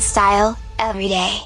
style every day.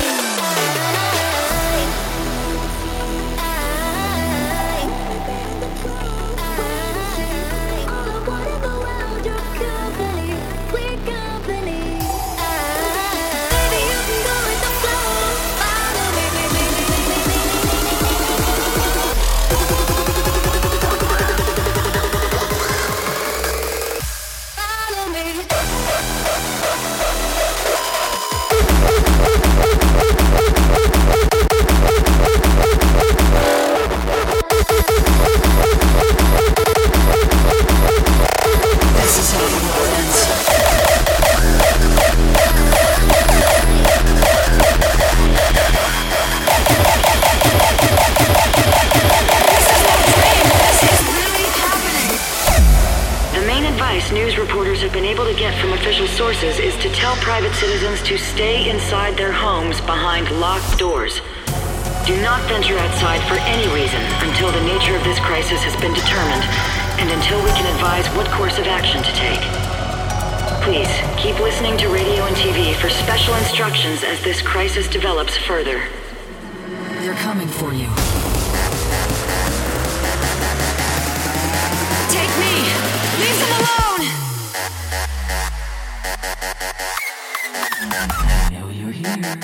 crisis develops further. They're coming for you. Take me! Leave them alone! I know you're here.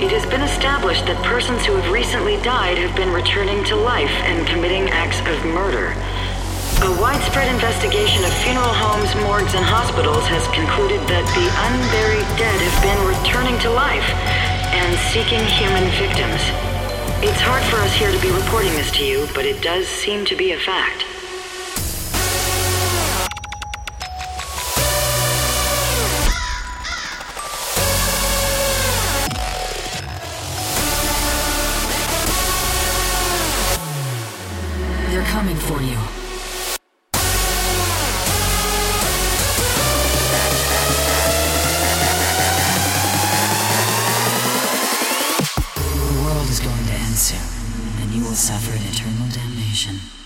It has been established that persons who have recently died have been returning to life and committing acts of murder. A widespread investigation of funeral homes, morgues, and hospitals has concluded that the unburied dead have been returning to life and seeking human victims. It's hard for us here to be reporting this to you, but it does seem to be a fact. suffer eternal damnation.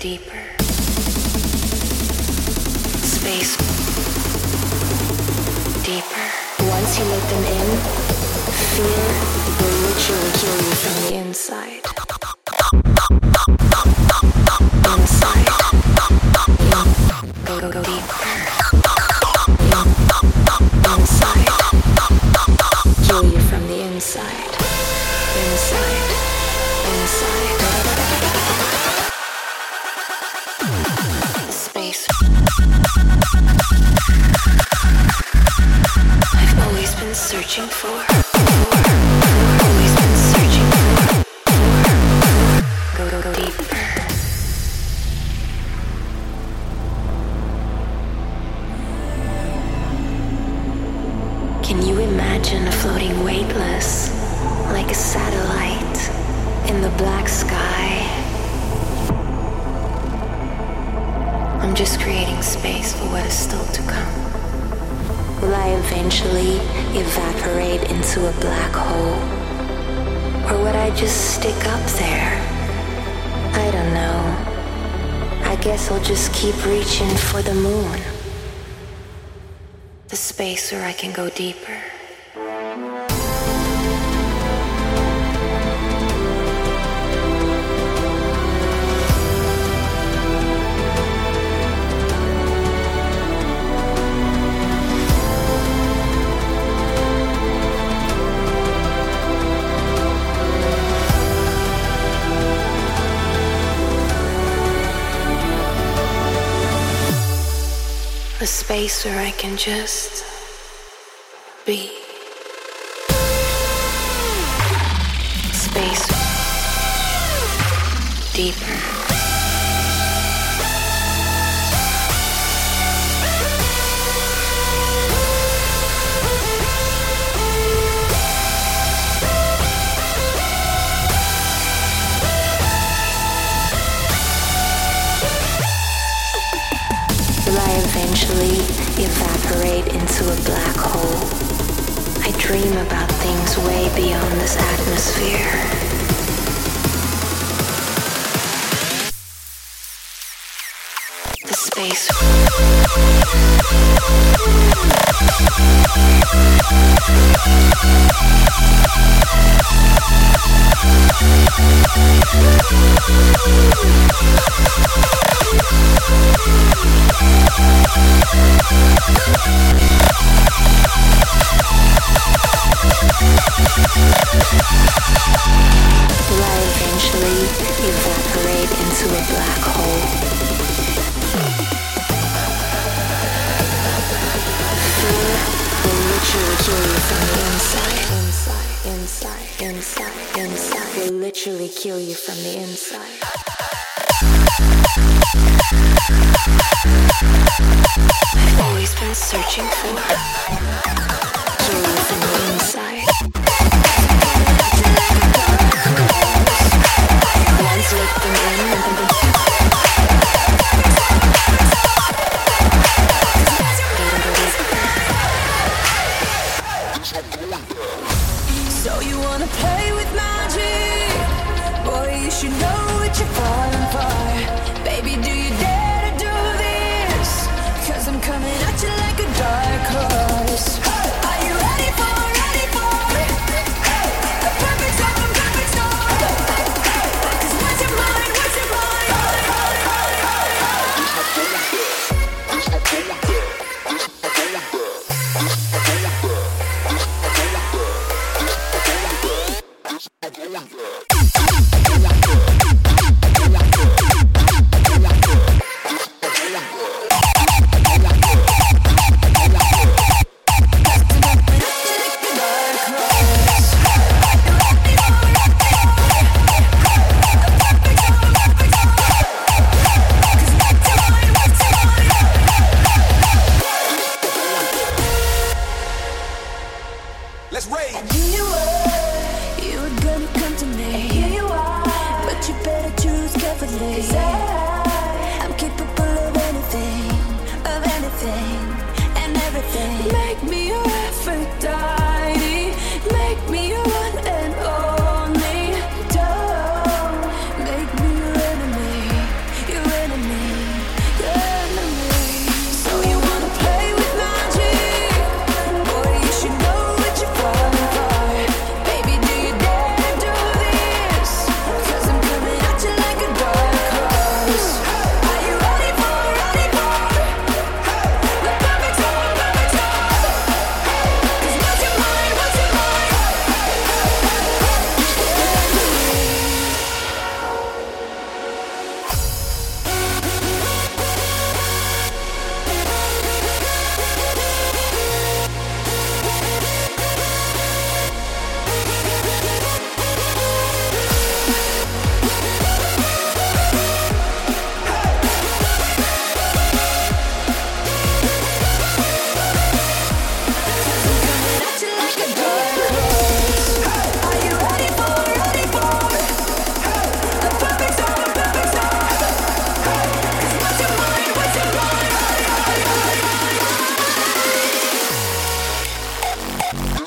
Deeper. Space deeper. Once you let them in, fear will literally kill you from the inside. Inside. Go, go, go deeper. Inside. Kill you from the inside. Inside. Inside. Searching for. Can you imagine floating weightless like a satellite in the black sky? I'm just creating space for what is still to come. Will I eventually evaporate into a black hole? Or would I just stick up there? I don't know. I guess I'll just keep reaching for the moon the space where I can go deeper. A space where I can just be. Space deeper. I eventually evaporate into a black hole? I dream about things way beyond this atmosphere. The space. Inside. Inside, inside, inside, inside. Will literally kill you from the inside. I've always been searching for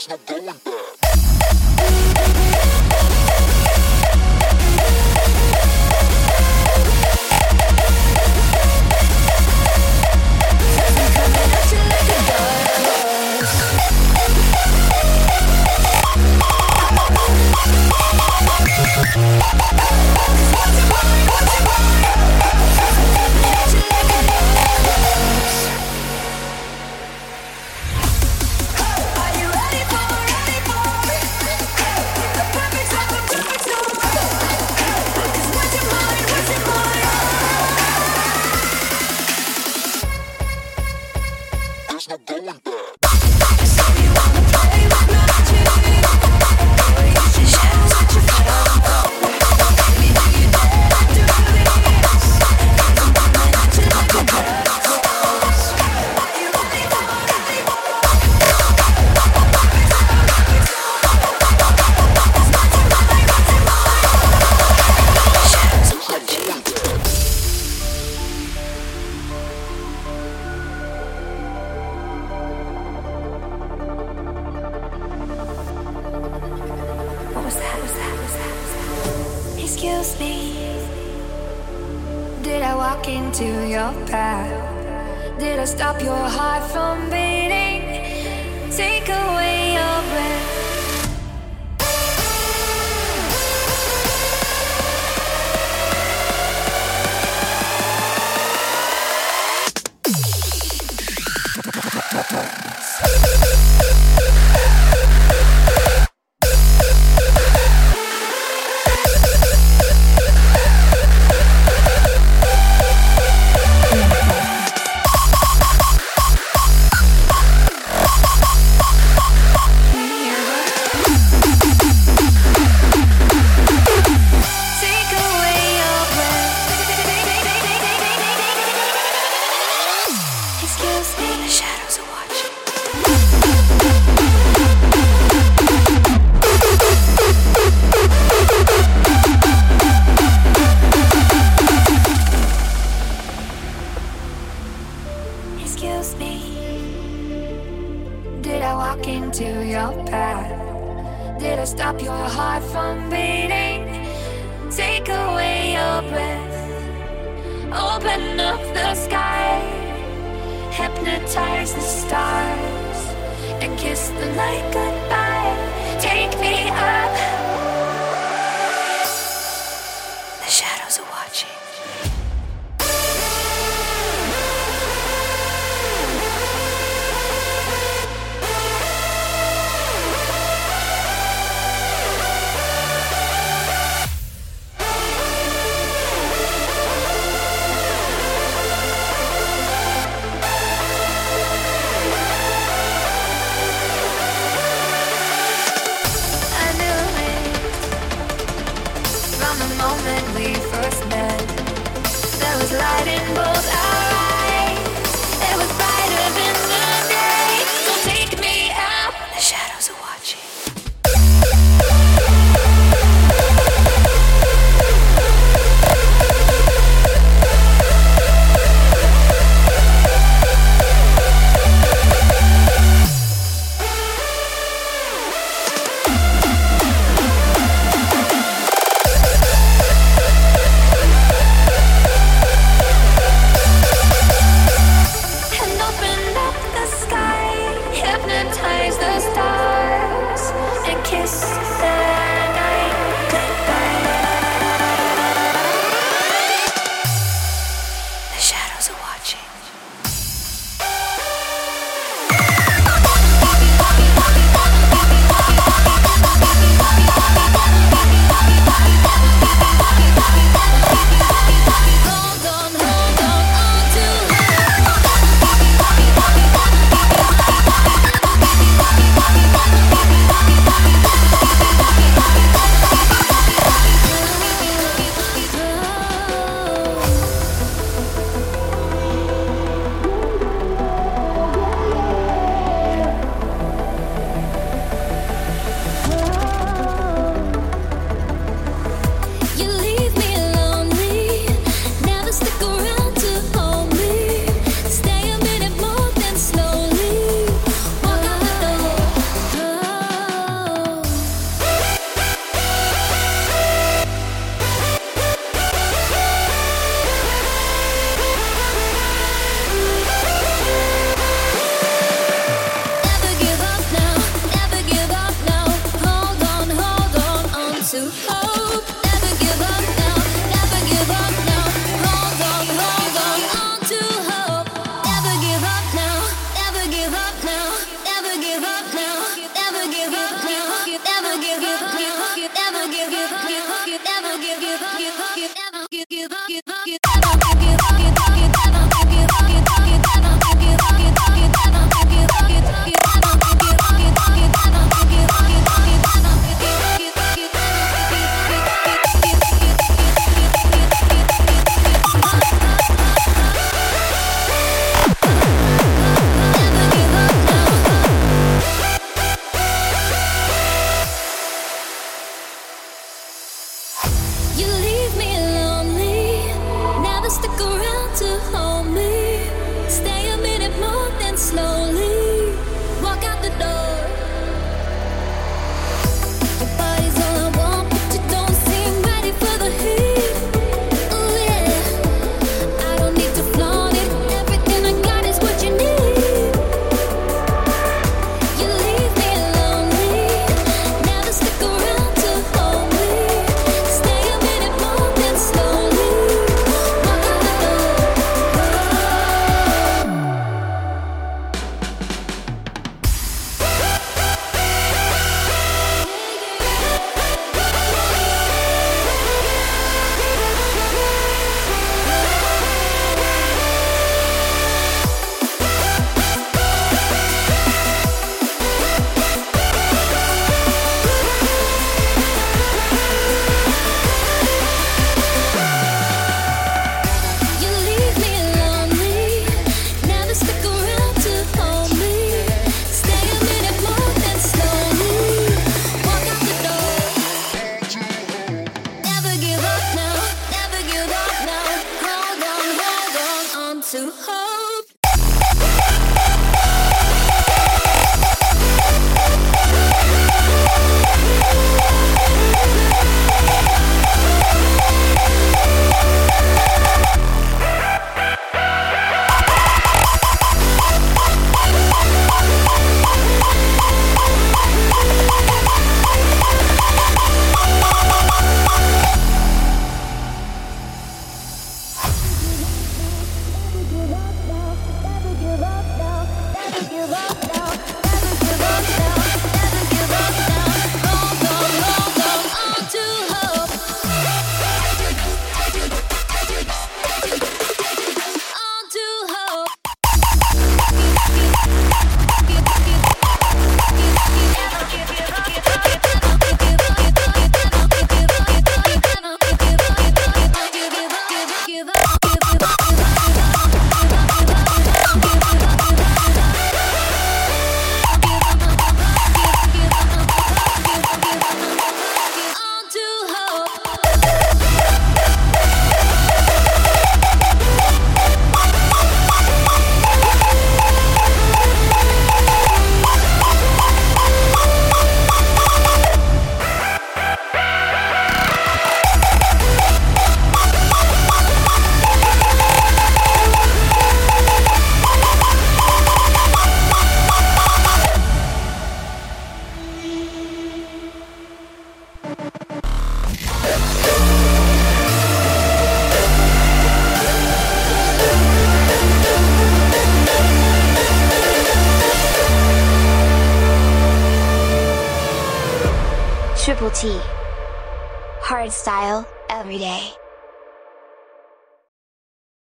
there's no going back. Show you on the. Boy, you should you. it I stop your heart from beating. Take away your breath. Thank